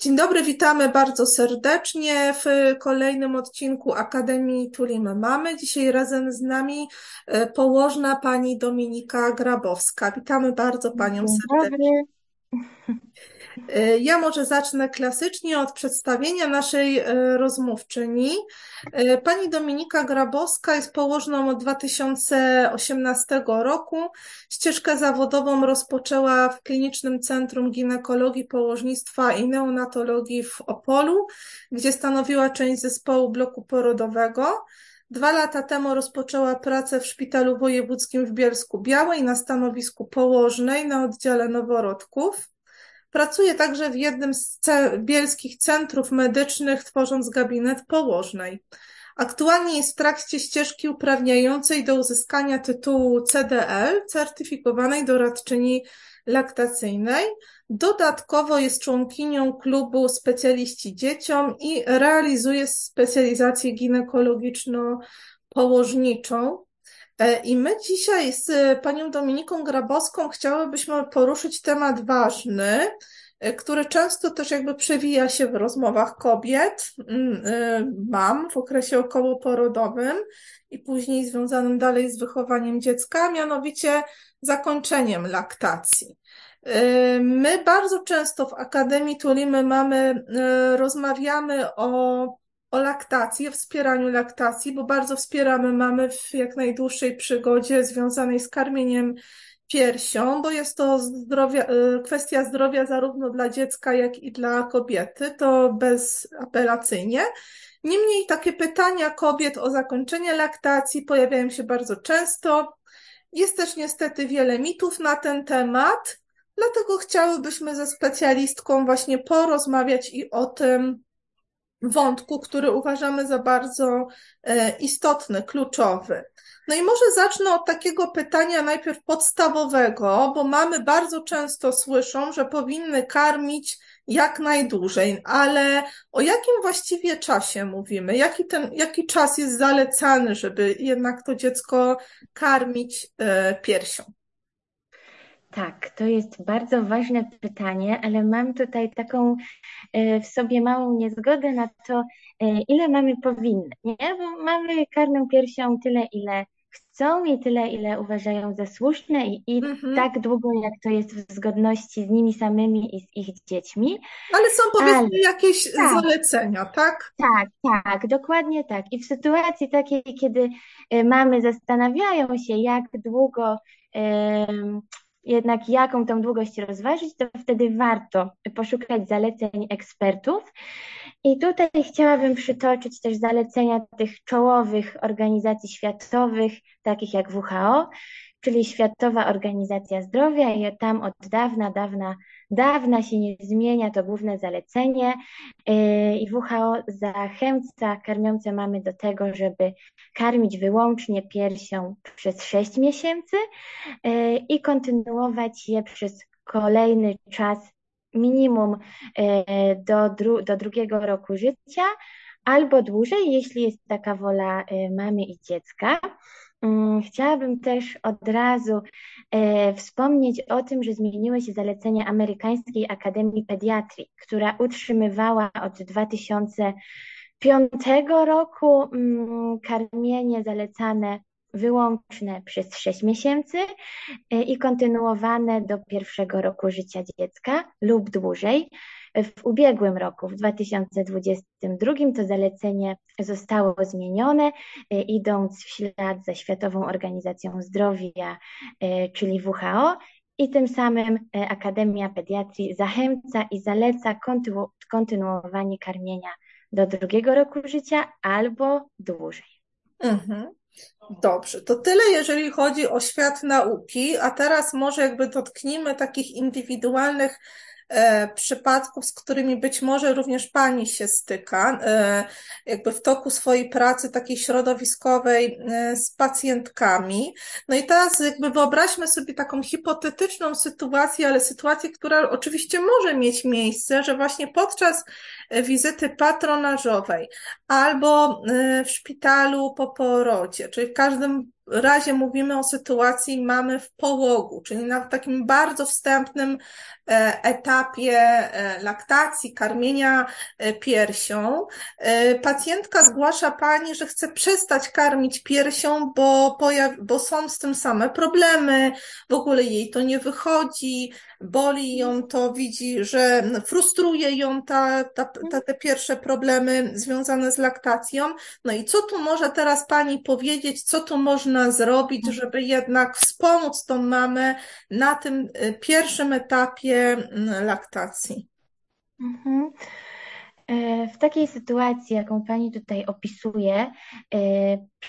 Dzień dobry, witamy bardzo serdecznie w kolejnym odcinku Akademii Tulimy Mamy. Dzisiaj razem z nami e, położna pani Dominika Grabowska. Witamy bardzo panią serdecznie. E, Ja może zacznę klasycznie od przedstawienia naszej e, rozmówczyni. E, Pani Dominika Grabowska jest położną od 2018 roku. Ścieżkę zawodową rozpoczęła w Klinicznym Centrum Ginekologii, Położnictwa i Neonatologii w Opolu, gdzie stanowiła część zespołu bloku porodowego. Dwa lata temu rozpoczęła pracę w Szpitalu Wojewódzkim w Bielsku Białej na stanowisku położnej na oddziale noworodków. Pracuje także w jednym z bielskich centrów medycznych, tworząc gabinet położnej. Aktualnie jest w trakcie ścieżki uprawniającej do uzyskania tytułu CDL, certyfikowanej doradczyni laktacyjnej. Dodatkowo jest członkinią klubu Specjaliści Dzieciom i realizuje specjalizację ginekologiczno-położniczą. E, I my dzisiaj z e, panią Dominiką Grabowską chciałybyśmy poruszyć temat ważny, e, który często też jakby przewija się w rozmowach kobiet, mm, mam w okresie okołoporodowym i później związanym dalej z wychowaniem dziecka, mianowicie zakończeniem laktacji. My bardzo często w Akademii Tulimy mamy, rozmawiamy o o laktacji, o wspieraniu laktacji, bo bardzo wspieramy mamy w jak najdłuższej przygodzie związanej z karmieniem piersią, bo jest to zdrowia, y, kwestia zdrowia zarówno dla dziecka, jak i dla kobiety, to bezapelacyjnie. Niemniej takie pytania kobiet o zakończenie laktacji pojawiają się bardzo często. Jest też niestety wiele mitów na ten temat, dlatego chciałybyśmy ze specjalistką właśnie porozmawiać i o tym, wątku, który uważamy za bardzo e, istotny, kluczowy. No i może zacznę od takiego pytania najpierw podstawowego, bo mamy bardzo często słyszą, że powinny karmić jak najdłużej, ale o jakim właściwie czasie mówimy? Jaki ten, jaki czas jest zalecany, żeby jednak to dziecko karmić e, piersią? Tak, to jest bardzo ważne pytanie, ale mam tutaj taką e, w sobie małą niezgodę na to, e, ile mamy powinny, nie? Bo mamy karmę piersią tyle, ile chcą i tyle, ile uważają za słuszne i, i Mhm. tak długo, jak to jest w zgodności z nimi samymi i z ich dziećmi. Ale są Ale powiedzmy jakieś tak, zalecenia, tak? Tak, tak, dokładnie tak. I w sytuacji takiej, kiedy e, mamy zastanawiają się, jak długo, jednak jaką tą długość rozważyć, to wtedy warto poszukać zaleceń ekspertów. I tutaj chciałabym przytoczyć też zalecenia tych czołowych organizacji światowych, takich jak WHO, czyli Światowa Organizacja Zdrowia, i tam od dawna, dawna, dawna się nie zmienia to główne zalecenie. Yy, I WHO zachęca karmiące mamy do tego, żeby karmić wyłącznie piersią przez 6 miesięcy yy, i kontynuować je przez kolejny czas, minimum yy, do, dru do drugiego roku życia, albo dłużej, jeśli jest taka wola mamy i dziecka. Mm, Chciałabym też od razu e, wspomnieć o tym, że zmieniły się zalecenia Amerykańskiej Akademii Pediatrii, która utrzymywała od 2005 roku mm, karmienie zalecane wyłączne przez 6 miesięcy e, i kontynuowane do pierwszego roku życia dziecka lub dłużej. W ubiegłym roku, w 2022, to zalecenie zostało zmienione, e, idąc w ślad za Światową Organizacją Zdrowia, e, czyli WHO, i tym samym e, Akademia Pediatrii zachęca i zaleca kontynu kontynuowanie karmienia do drugiego roku życia albo dłużej. Mhm. Dobrze, to tyle, jeżeli chodzi o świat nauki, a teraz może jakby dotknijmy takich indywidualnych przypadków, z którymi być może również Pani się styka, e, jakby w toku swojej pracy takiej środowiskowej e, z pacjentkami. No i teraz jakby wyobraźmy sobie taką hipotetyczną sytuację, ale sytuację, która oczywiście może mieć miejsce, że właśnie podczas e, wizyty patronażowej albo e, w szpitalu po porodzie, czyli w każdym razie mówimy o sytuacji mamy w połogu, czyli na takim bardzo wstępnym etapie laktacji, karmienia piersią. Pacjentka zgłasza Pani, że chce przestać karmić piersią, bo, pojaw- bo są z tym same problemy, w ogóle jej to nie wychodzi, boli ją to, widzi, że frustruje ją ta, ta, ta, te pierwsze problemy związane z laktacją. No i co tu może teraz Pani powiedzieć, co tu można zrobić, żeby jednak wspomóc tą mamę na tym pierwszym etapie mm, laktacji? Mhm. E, w takiej sytuacji, jaką Pani tutaj opisuje, e,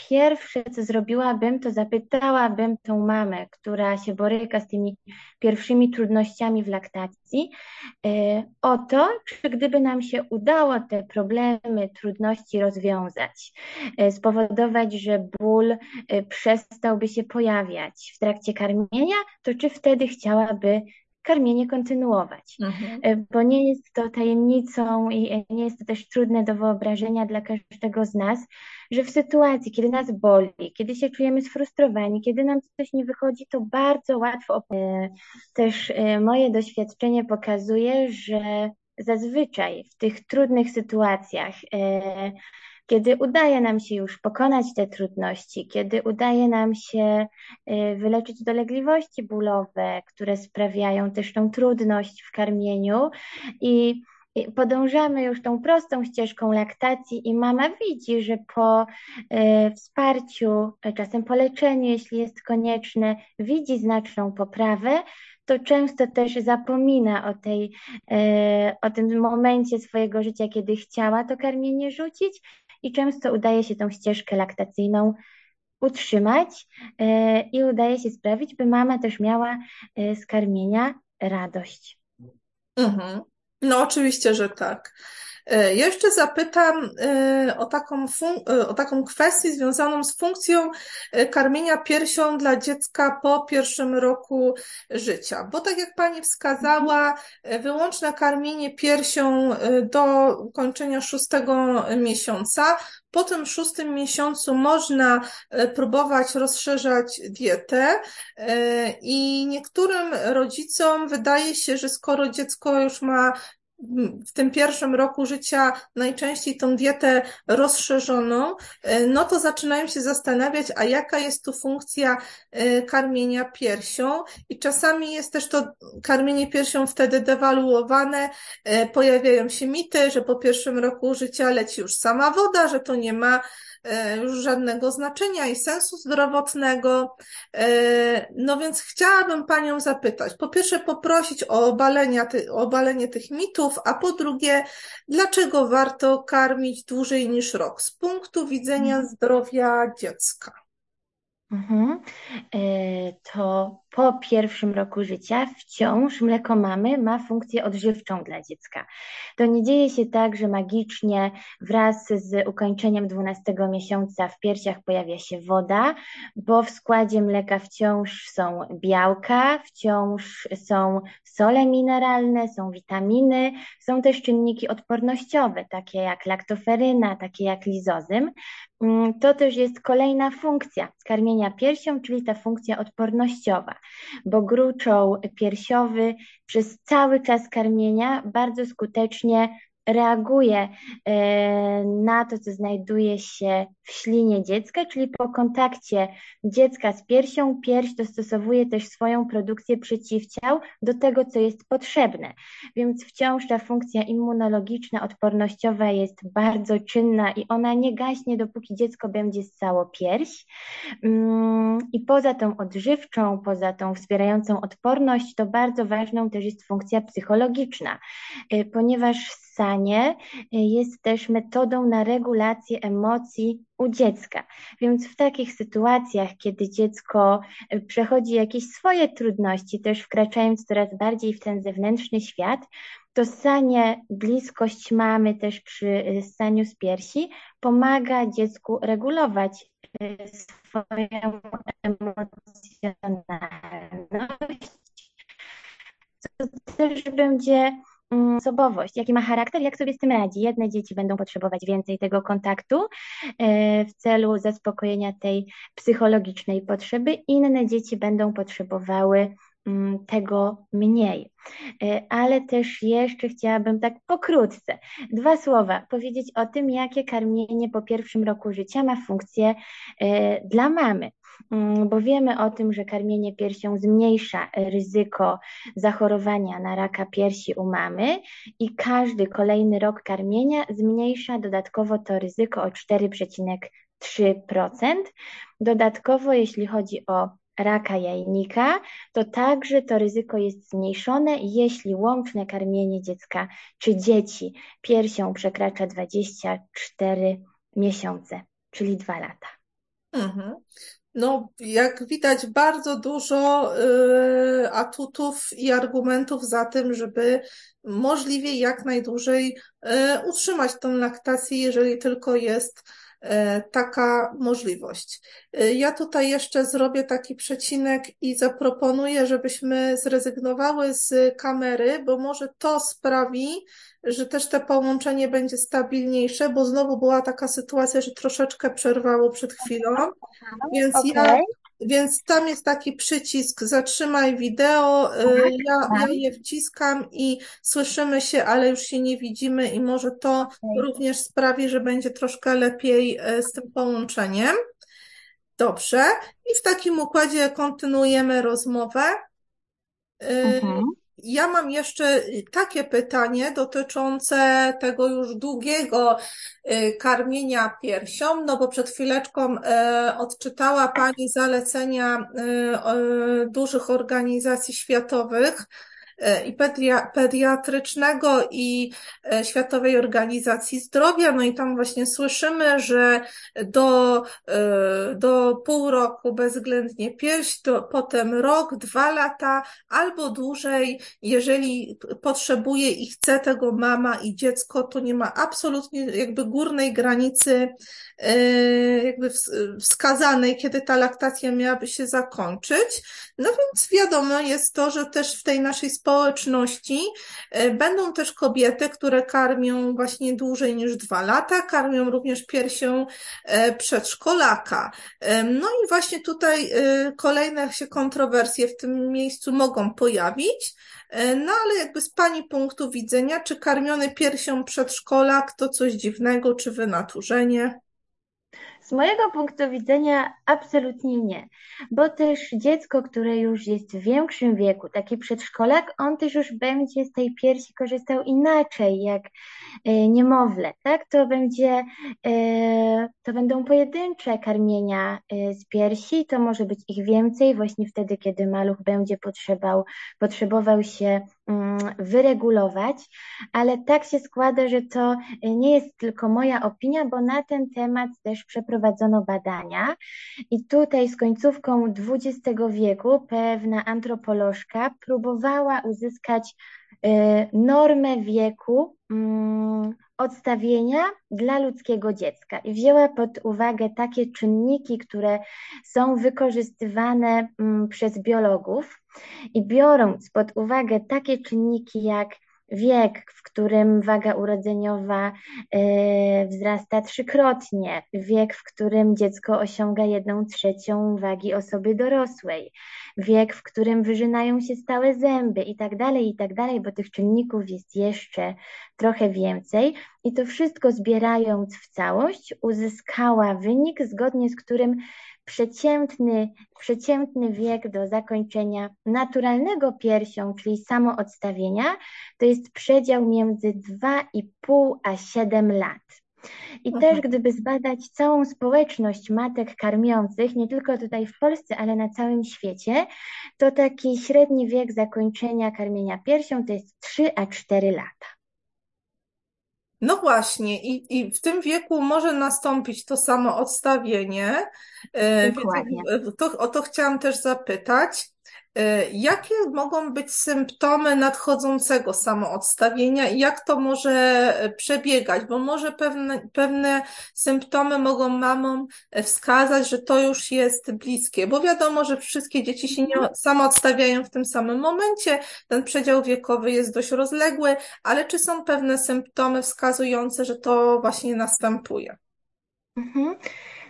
pierwsze, co zrobiłabym, to zapytałabym tą mamę, która się boryka z tymi pierwszymi trudnościami w laktacji, e, o to, czy gdyby nam się udało te problemy, trudności rozwiązać, spowodować, że ból przestałby się pojawiać w trakcie karmienia, to czy wtedy chciałaby karmienie kontynuować, mhm. E, bo nie jest to tajemnicą i nie jest to też trudne do wyobrażenia dla każdego z nas, że w sytuacji, kiedy nas boli, kiedy się czujemy sfrustrowani, kiedy nam coś nie wychodzi, to bardzo łatwo. E, też e, moje doświadczenie pokazuje, że zazwyczaj w tych trudnych sytuacjach kiedy udaje nam się już pokonać te trudności, kiedy udaje nam się y, wyleczyć dolegliwości bólowe, które sprawiają też tą trudność w karmieniu i podążamy już tą prostą ścieżką laktacji i mama widzi, że po y, wsparciu, czasem po leczeniu, jeśli jest konieczne, widzi znaczną poprawę, to często też zapomina o, tej, y, o tym momencie swojego życia, kiedy chciała to karmienie rzucić i często udaje się tą ścieżkę laktacyjną utrzymać e, i udaje się sprawić, by mama też miała e, z karmienia radość. Mhm. No, oczywiście, że tak. E, jeszcze zapytam e, o taką, e, o taką kwestię związaną z funkcją karmienia piersią dla dziecka po pierwszym roku życia, bo tak jak Pani wskazała, wyłączne karmienie piersią do ukończenia szóstego miesiąca. Po tym szóstym miesiącu można próbować rozszerzać dietę i niektórym rodzicom wydaje się, że skoro dziecko już ma w tym pierwszym roku życia najczęściej tą dietę rozszerzoną, e, no to zaczynają się zastanawiać, a jaka jest tu funkcja e, karmienia piersią. I czasami jest też to karmienie piersią wtedy dewaluowane, e, pojawiają się mity, że po pierwszym roku życia leci już sama woda, że to nie ma żadnego znaczenia i sensu zdrowotnego. E, no więc chciałabym Panią zapytać, po pierwsze poprosić o, obalenia, o obalenie tych mitów, a po drugie, dlaczego warto karmić dłużej niż rok z punktu widzenia mhm. zdrowia dziecka? Mhm. E, to po pierwszym roku życia wciąż mleko mamy ma funkcję odżywczą dla dziecka. To nie dzieje się tak, że magicznie wraz z ukończeniem 12 miesiąca w piersiach pojawia się woda, bo w składzie mleka wciąż są białka, wciąż są sole mineralne, są witaminy, są też czynniki odpornościowe, takie jak laktoferyna, takie jak lizozym. Mm, to też jest kolejna funkcja karmienia piersią, czyli ta funkcja odpornościowa bo gruczoł piersiowy przez cały czas karmienia bardzo skutecznie reaguje e, na to, co znajduje się w ślinie dziecka, czyli po kontakcie dziecka z piersią, pierś dostosowuje też swoją produkcję przeciwciał do tego, co jest potrzebne. Więc wciąż ta funkcja immunologiczna, odpornościowa jest bardzo czynna i ona nie gaśnie, dopóki dziecko będzie ssało pierś. Mm, I poza tą odżywczą, poza tą wspierającą odporność, to bardzo ważną też jest funkcja psychologiczna, e, ponieważ ssanie jest też metodą na regulację emocji u dziecka. Więc w takich sytuacjach, kiedy dziecko e, przechodzi jakieś swoje trudności, też wkraczając coraz bardziej w ten zewnętrzny świat, to ssanie, bliskość mamy też przy e, ssaniu z piersi pomaga dziecku regulować e, swoją emocjonalność, co też będzie osobowość, jaki ma charakter, jak sobie z tym radzi. Jedne dzieci będą potrzebować więcej tego kontaktu e, w celu zaspokojenia tej psychologicznej potrzeby, inne dzieci będą potrzebowały mm, tego mniej. E, ale też jeszcze chciałabym tak pokrótce, dwa słowa powiedzieć o tym, jakie karmienie po pierwszym roku życia ma funkcję e, dla mamy. Mm, bo wiemy o tym, że karmienie piersią zmniejsza ryzyko zachorowania na raka piersi u mamy i każdy kolejny rok karmienia zmniejsza dodatkowo to ryzyko o 4,3%. Dodatkowo, jeśli chodzi o raka jajnika, to także to ryzyko jest zmniejszone, jeśli łączne karmienie dziecka czy dzieci piersią przekracza 24 miesiące, czyli 2 lata. Mhm. No, jak widać, bardzo dużo y, atutów i argumentów za tym, żeby możliwie jak najdłużej y, utrzymać tą laktację, jeżeli tylko jest taka możliwość. Y, ja tutaj jeszcze zrobię taki przecinek i zaproponuję, żebyśmy zrezygnowały z kamery, bo może to sprawi, że też te połączenie będzie stabilniejsze, bo znowu była taka sytuacja, że troszeczkę przerwało przed chwilą, więc Okay. ja, więc tam jest taki przycisk zatrzymaj wideo, y, ja, ja je wciskam i słyszymy się, ale już się nie widzimy i może to Okay. również sprawi, że będzie troszkę lepiej y, z tym połączeniem. Dobrze. I w takim układzie kontynuujemy rozmowę. Y, Mhm. Ja mam jeszcze takie pytanie dotyczące tego już długiego y, karmienia piersią, no bo przed chwileczką y, odczytała Pani zalecenia y, dużych organizacji światowych i pedia, pediatrycznego i Światowej Organizacji Zdrowia. No i tam właśnie słyszymy, że do, do pół roku bezwzględnie pierś, to potem rok, dwa lata albo dłużej, jeżeli potrzebuje i chce tego mama i dziecko, to nie ma absolutnie jakby górnej granicy jakby wskazanej, kiedy ta laktacja miałaby się zakończyć. No więc wiadomo jest to, że też w tej naszej społeczności będą też kobiety, które karmią właśnie dłużej niż dwa lata, karmią również piersią przedszkolaka. No i właśnie tutaj kolejne się kontrowersje w tym miejscu mogą pojawić. No ale jakby z Pani punktu widzenia, czy karmiony piersią przedszkolak to coś dziwnego, czy wynaturzenie? Z mojego punktu widzenia absolutnie nie, bo też dziecko, które już jest w większym wieku, taki przedszkolak, on też już będzie z tej piersi korzystał inaczej, jak e, niemowlę, tak? To będzie, e, to będą pojedyncze karmienia e, z piersi, to może być ich więcej właśnie wtedy, kiedy maluch będzie potrzebował, potrzebował się wyregulować, ale tak się składa, że to nie jest tylko moja opinia, bo na ten temat też przeprowadzono prowadzono badania. I tutaj z końcówką XX wieku pewna antropolożka próbowała uzyskać normę wieku mm, odstawienia dla ludzkiego dziecka. I wzięła pod uwagę takie czynniki, które są wykorzystywane mm, przez biologów i biorąc pod uwagę takie czynniki jak wiek, w którym waga urodzeniowa e, wzrasta trzykrotnie, wiek, w którym dziecko osiąga jedną trzecią wagi osoby dorosłej, wiek, w którym wyżynają się stałe zęby i tak dalej, i tak dalej, bo tych czynników jest jeszcze trochę więcej. I to wszystko zbierając w całość, uzyskała wynik, zgodnie z którym przeciętny, przeciętny wiek do zakończenia naturalnego piersią, czyli samoodstawienia, to jest przedział między 2,5 a 7 lat. I mhm. też gdyby zbadać całą społeczność matek karmiących, nie tylko tutaj w Polsce, ale na całym świecie, to taki średni wiek zakończenia karmienia piersią to jest 3 a 4 lata. No właśnie, i, i w tym wieku może nastąpić to samo odstawienie. E, Dokładnie. Więc to, o to chciałam też zapytać. E, jakie mogą być symptomy nadchodzącego samoodstawienia i jak to może przebiegać? Bo może pewne, pewne symptomy mogą mamom wskazać, że to już jest bliskie, bo wiadomo, że wszystkie dzieci się nie mhm. samoodstawiają w tym samym momencie, ten przedział wiekowy jest dość rozległy, ale czy są pewne symptomy wskazujące, że to właśnie następuje? Mhm.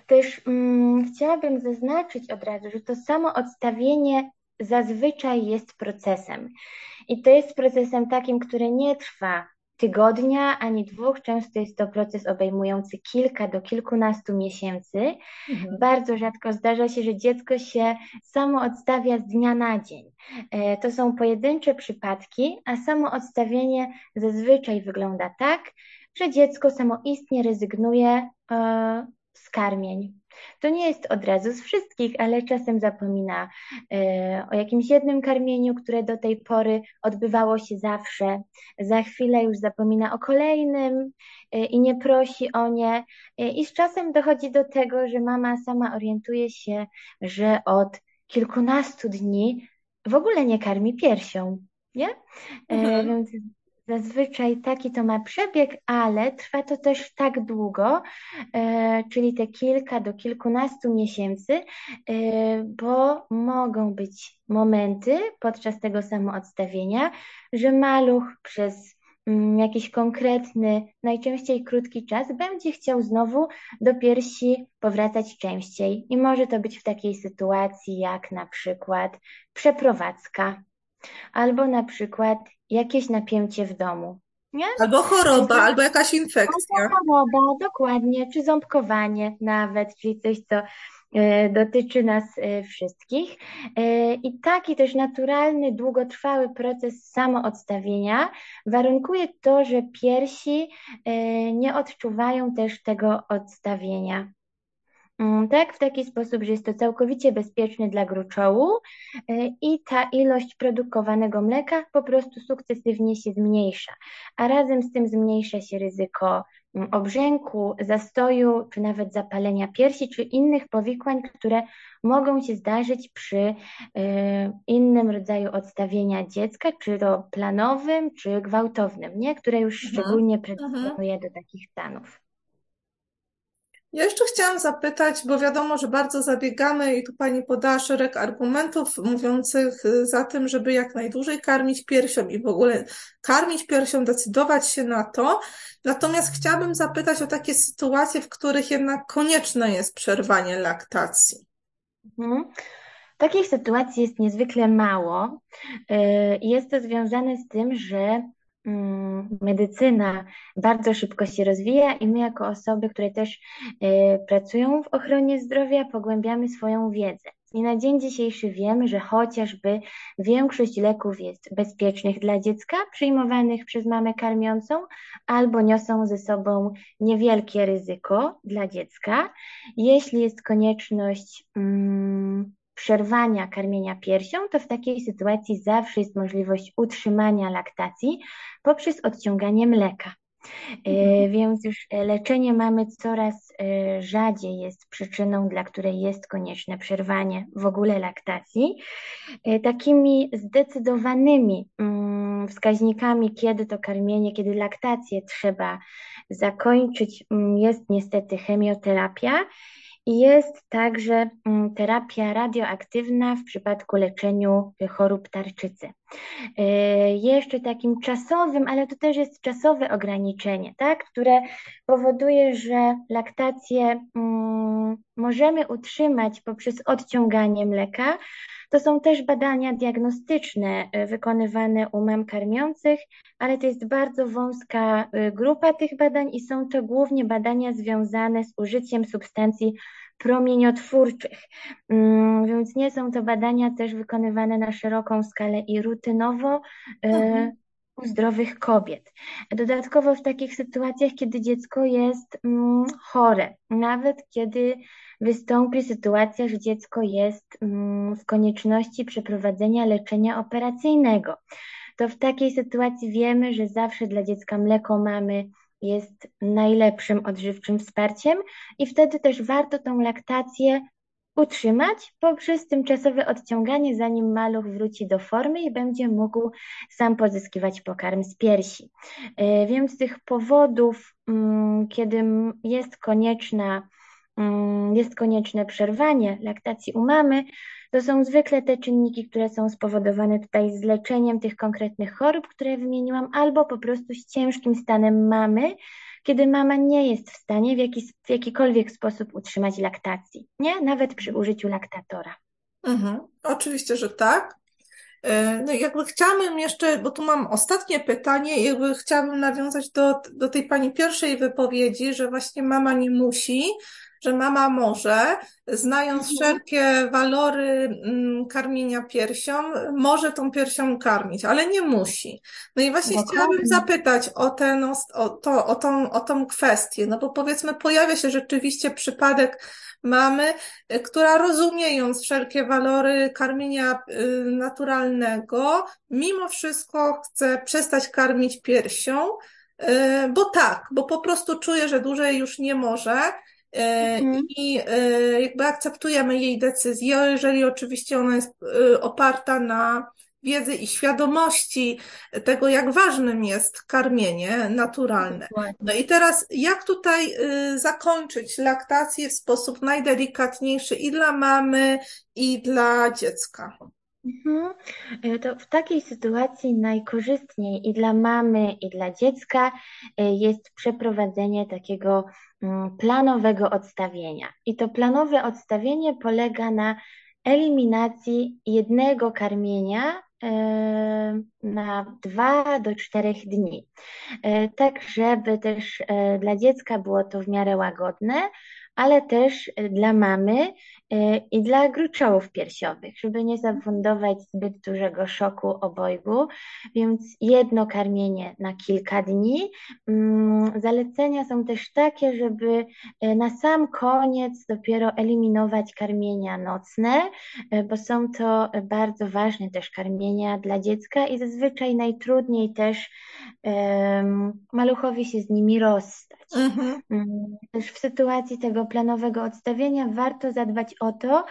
Też mm, chciałabym zaznaczyć od razu, że to samo odstawienie zazwyczaj jest procesem. I to jest procesem takim, który nie trwa tygodnia ani dwóch. Często jest to proces obejmujący kilka do kilkunastu miesięcy. Mhm. Bardzo rzadko zdarza się, że dziecko się samo odstawia z dnia na dzień. E, to są pojedyncze przypadki, a samo odstawienie zazwyczaj wygląda tak, że dziecko samoistnie rezygnuje e, z karmień. To nie jest od razu z wszystkich, ale czasem zapomina e, o jakimś jednym karmieniu, które do tej pory odbywało się zawsze. Za chwilę już zapomina o kolejnym e, i nie prosi o nie. I z czasem dochodzi do tego, że mama sama orientuje się, że od kilkunastu dni w ogóle nie karmi piersią. Nie? Mhm. Więc Zazwyczaj taki to ma przebieg, ale trwa to też tak długo, e, czyli te kilka do kilkunastu miesięcy, e, bo mogą być momenty podczas tego samoodstawienia, że maluch przez mm, jakiś konkretny, najczęściej krótki czas, będzie chciał znowu do piersi powracać częściej. I może to być w takiej sytuacji jak na przykład przeprowadzka, albo na przykład jakieś napięcie w domu. Nie? Albo choroba, albo jakaś infekcja. Albo choroba, dokładnie, czy ząbkowanie nawet, czyli coś, co e, dotyczy nas e, wszystkich. E, I taki też naturalny, długotrwały proces samoodstawienia warunkuje to, że piersi nie odczuwają też tego odstawienia. Mm, tak, w taki sposób, że jest to całkowicie bezpieczny dla gruczołu e, i ta ilość produkowanego mleka po prostu sukcesywnie się zmniejsza, a razem z tym zmniejsza się ryzyko mm, obrzęku, zastoju, czy nawet zapalenia piersi, czy innych powikłań, które mogą się zdarzyć przy e, innym rodzaju odstawienia dziecka, czy to planowym, czy gwałtownym, nie? które już mhm. szczególnie mhm. predysponuje do takich stanów. Ja jeszcze chciałam zapytać, bo wiadomo, że bardzo zabiegamy i tu Pani podała szereg argumentów mówiących za tym, żeby jak najdłużej karmić piersią i w ogóle karmić piersią, decydować się na to. Natomiast chciałabym zapytać o takie sytuacje, w których jednak konieczne jest przerwanie laktacji. Mhm. Takich sytuacji jest niezwykle mało. Y, jest to związane z tym, że medycyna bardzo szybko się rozwija i my jako osoby, które też y, pracują w ochronie zdrowia, pogłębiamy swoją wiedzę. I na dzień dzisiejszy wiemy, że chociażby większość leków jest bezpiecznych dla dziecka, przyjmowanych przez mamę karmiącą, albo niosą ze sobą niewielkie ryzyko dla dziecka. Jeśli jest konieczność mm, przerwania karmienia piersią, to w takiej sytuacji zawsze jest możliwość utrzymania laktacji poprzez odciąganie mleka. E, mhm. Więc już leczenie mamy coraz e, rzadziej jest przyczyną, dla której jest konieczne przerwanie w ogóle laktacji. E, takimi zdecydowanymi mm, wskaźnikami, kiedy to karmienie, kiedy laktację trzeba zakończyć, mm, jest niestety chemioterapia jest także mm, terapia radioaktywna w przypadku leczeniu chorób tarczycy. E, jeszcze takim czasowym, ale to też jest czasowe ograniczenie, tak, które powoduje, że laktację mm, możemy utrzymać poprzez odciąganie mleka. To są też badania diagnostyczne e, wykonywane u mam karmiących, ale to jest bardzo wąska e, grupa tych badań i są to głównie badania związane z użyciem substancji promieniotwórczych. Mm, więc nie są to badania też wykonywane na szeroką skalę i rutynowo e, mhm. U zdrowych kobiet. Dodatkowo w takich sytuacjach, kiedy dziecko jest mm, chore, nawet kiedy wystąpi sytuacja, że dziecko jest mm, w konieczności przeprowadzenia leczenia operacyjnego, to w takiej sytuacji wiemy, że zawsze dla dziecka mleko mamy jest najlepszym odżywczym wsparciem i wtedy też warto tą laktację utrzymać poprzez tymczasowe odciąganie, zanim maluch wróci do formy i będzie mógł sam pozyskiwać pokarm z piersi. E, więc tych powodów, mm, kiedy jest konieczna mm, jest konieczne przerwanie laktacji u mamy, to są zwykle te czynniki, które są spowodowane tutaj z leczeniem tych konkretnych chorób, które wymieniłam, albo po prostu z ciężkim stanem mamy, kiedy mama nie jest w stanie w, jaki, w jakikolwiek sposób utrzymać laktacji, nie? Nawet przy użyciu laktatora. Mhm. Oczywiście, że tak. E, no jakby chciałabym jeszcze, bo tu mam ostatnie pytanie, jakby chciałabym nawiązać do, do tej pani pierwszej wypowiedzi, że właśnie mama nie musi, że mama może, znając Mhm. wszelkie walory mm, karmienia piersią, może tą piersią karmić, ale nie musi. No i właśnie chciałabym Dokładnie. zapytać o ten, o, to, o tą, o tą kwestię, no bo powiedzmy pojawia się rzeczywiście przypadek mamy, która rozumiejąc wszelkie walory karmienia y, naturalnego, mimo wszystko chce przestać karmić piersią, y, bo tak, bo po prostu czuje, że dłużej już nie może. Mhm. I jakby akceptujemy jej decyzję, jeżeli oczywiście ona jest oparta na wiedzy i świadomości tego, jak ważnym jest karmienie naturalne. No i teraz, jak tutaj zakończyć laktację w sposób najdelikatniejszy i dla mamy, i dla dziecka? Mhm. Y, To w takiej sytuacji najkorzystniej i dla mamy, i dla dziecka y, jest przeprowadzenie takiego mm, planowego odstawienia. I to planowe odstawienie polega na eliminacji jednego karmienia e, na dwa do czterech dni. E, Tak, żeby też e, dla dziecka było to w miarę łagodne, ale też dla mamy i dla gruczołów piersiowych, żeby nie zafundować zbyt dużego szoku obojgu, więc jedno karmienie na kilka dni. Mm, Zalecenia są też takie, żeby na sam koniec dopiero eliminować karmienia nocne, bo są to bardzo ważne też karmienia dla dziecka i zazwyczaj najtrudniej też um, maluchowi się z nimi rozstać. Mhm. Mm, Też w sytuacji tego planowego odstawienia warto zadbać o to,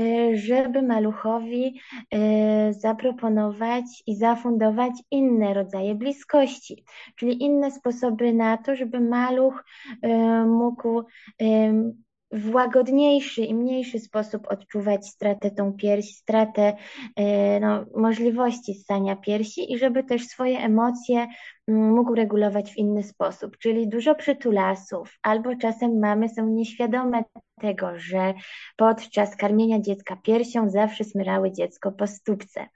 e, żeby maluchowi e, zaproponować i zafundować inne rodzaje bliskości, czyli inne sposoby na to, żeby maluch e, mógł w łagodniejszy i mniejszy sposób odczuwać stratę tą piersi, stratę e, no, możliwości ssania piersi i żeby też swoje emocje mm, mógł regulować w inny sposób, czyli dużo przytulasów, albo czasem mamy są nieświadome tego, że podczas karmienia dziecka piersią zawsze smyrały dziecko po stópce.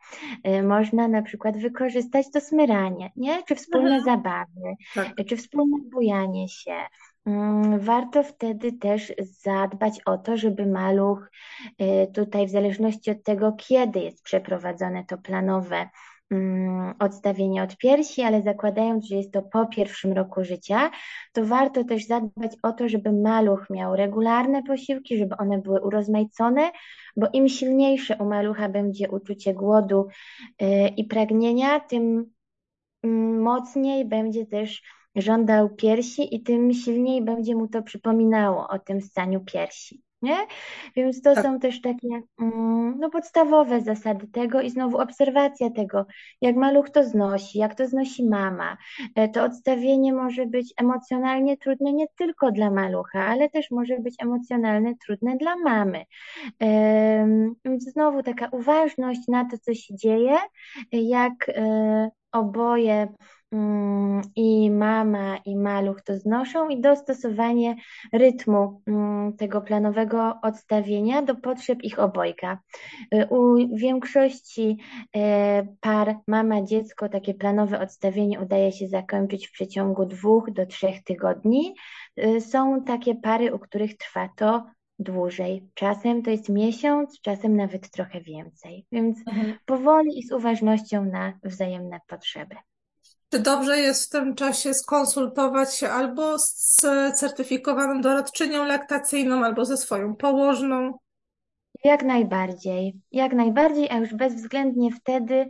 E, Można na przykład wykorzystać to smyranie, nie? Czy wspólne Mhm. zabawy, Tak. czy wspólne bujanie się. Mm, Warto wtedy też zadbać o to, żeby maluch y, tutaj, w zależności od tego, kiedy jest przeprowadzone to planowe mm, odstawienie od piersi, ale zakładając, że jest to po pierwszym roku życia, to warto też zadbać o to, żeby maluch miał regularne posiłki, żeby one były urozmaicone, bo im silniejsze u malucha będzie uczucie głodu y, i pragnienia, tym mm, mocniej będzie też żądał piersi i tym silniej będzie mu to przypominało o tym staniu piersi. Nie? Więc to Tak. są też takie mm, no, podstawowe zasady tego i znowu obserwacja tego, jak maluch to znosi, jak to znosi mama. E, To odstawienie może być emocjonalnie trudne nie tylko dla malucha, ale też może być emocjonalnie trudne dla mamy. Więc znowu taka uważność na to, co się dzieje, jak e, oboje i mama, i maluch to znoszą, i dostosowanie rytmu mm, tego planowego odstawienia do potrzeb ich obojga. Y, U większości e, par mama, dziecko takie planowe odstawienie udaje się zakończyć w przeciągu dwóch do trzech tygodni. Y, Są takie pary, u których trwa to dłużej. Czasem to jest miesiąc, czasem nawet trochę więcej. Więc Mhm. powoli i z uważnością na wzajemne potrzeby. Czy dobrze jest w tym czasie skonsultować się albo z certyfikowaną doradczynią laktacyjną, albo ze swoją położną? Jak najbardziej, jak najbardziej, a już bezwzględnie wtedy,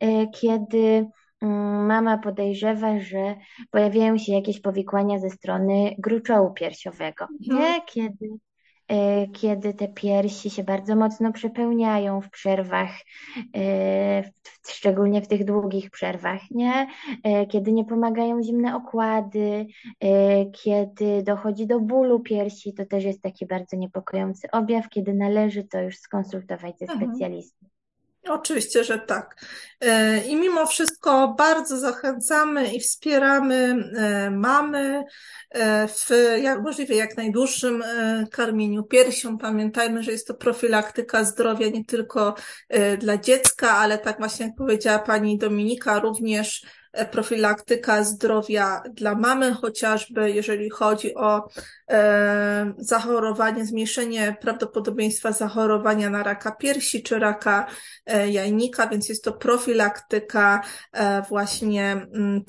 e, kiedy mm, mama podejrzewa, że pojawiają się jakieś powikłania ze strony gruczołu piersiowego, Mhm. nie? Kiedy, kiedy te piersi się bardzo mocno przepełniają w przerwach, e, szczególnie w tych długich przerwach, nie? E, Kiedy nie pomagają zimne okłady, e, kiedy dochodzi do bólu piersi, to też jest taki bardzo niepokojący objaw, kiedy należy to już skonsultować ze Mhm. specjalistą. Oczywiście, że tak. E, I mimo wszystko bardzo zachęcamy i wspieramy e, mamy e, w jak możliwie jak najdłuższym karmieniu piersią. Pamiętajmy, że jest to profilaktyka zdrowia nie tylko dla dziecka, ale tak właśnie jak powiedziała pani Dominika, również profilaktyka zdrowia dla mamy, chociażby jeżeli chodzi o e, zachorowanie, zmniejszenie prawdopodobieństwa zachorowania na raka piersi czy raka e, jajnika, więc jest to profilaktyka e, właśnie mm,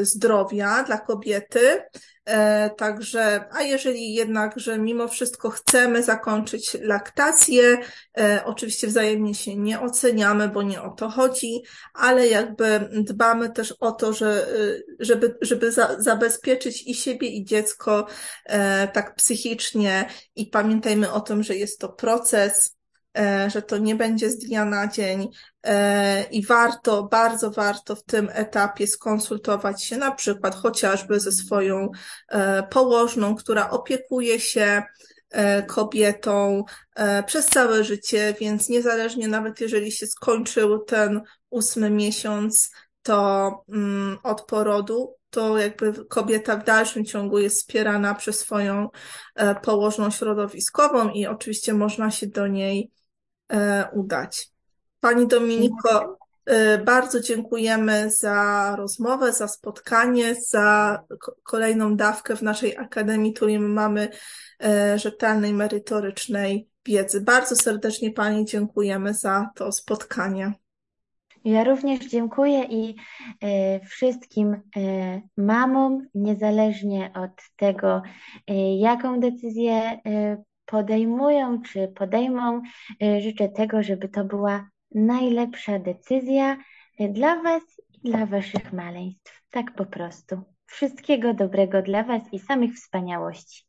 e, zdrowia dla kobiety. E, także, a jeżeli jednak, że mimo wszystko chcemy zakończyć laktację, e, oczywiście wzajemnie się nie oceniamy, bo nie o to chodzi, ale jakby dbamy też o to, że, e, żeby, żeby za, zabezpieczyć i siebie, i dziecko tak psychicznie. I pamiętajmy o tym, że jest to proces, że to nie będzie z dnia na dzień e, i warto, bardzo warto w tym etapie skonsultować się na przykład chociażby ze swoją e, położną, która opiekuje się kobietą przez całe życie, więc niezależnie nawet jeżeli się skończył ten ósmy miesiąc, to mm, od porodu, to jakby kobieta w dalszym ciągu jest wspierana przez swoją położną środowiskową i oczywiście można się do niej E, udać. Pani Dominiko, e, bardzo dziękujemy za rozmowę, za spotkanie, za kolejną dawkę w naszej Akademii, której mamy e, rzetelnej, merytorycznej wiedzy. Bardzo serdecznie Pani dziękujemy za to spotkanie. Ja również dziękuję i wszystkim mamom, niezależnie od tego, jaką decyzję podejmują czy podejmą. Y, życzę tego, żeby to była najlepsza decyzja y, dla Was i dla Waszych maleństw. Tak po prostu. Wszystkiego dobrego dla Was i samych wspaniałości.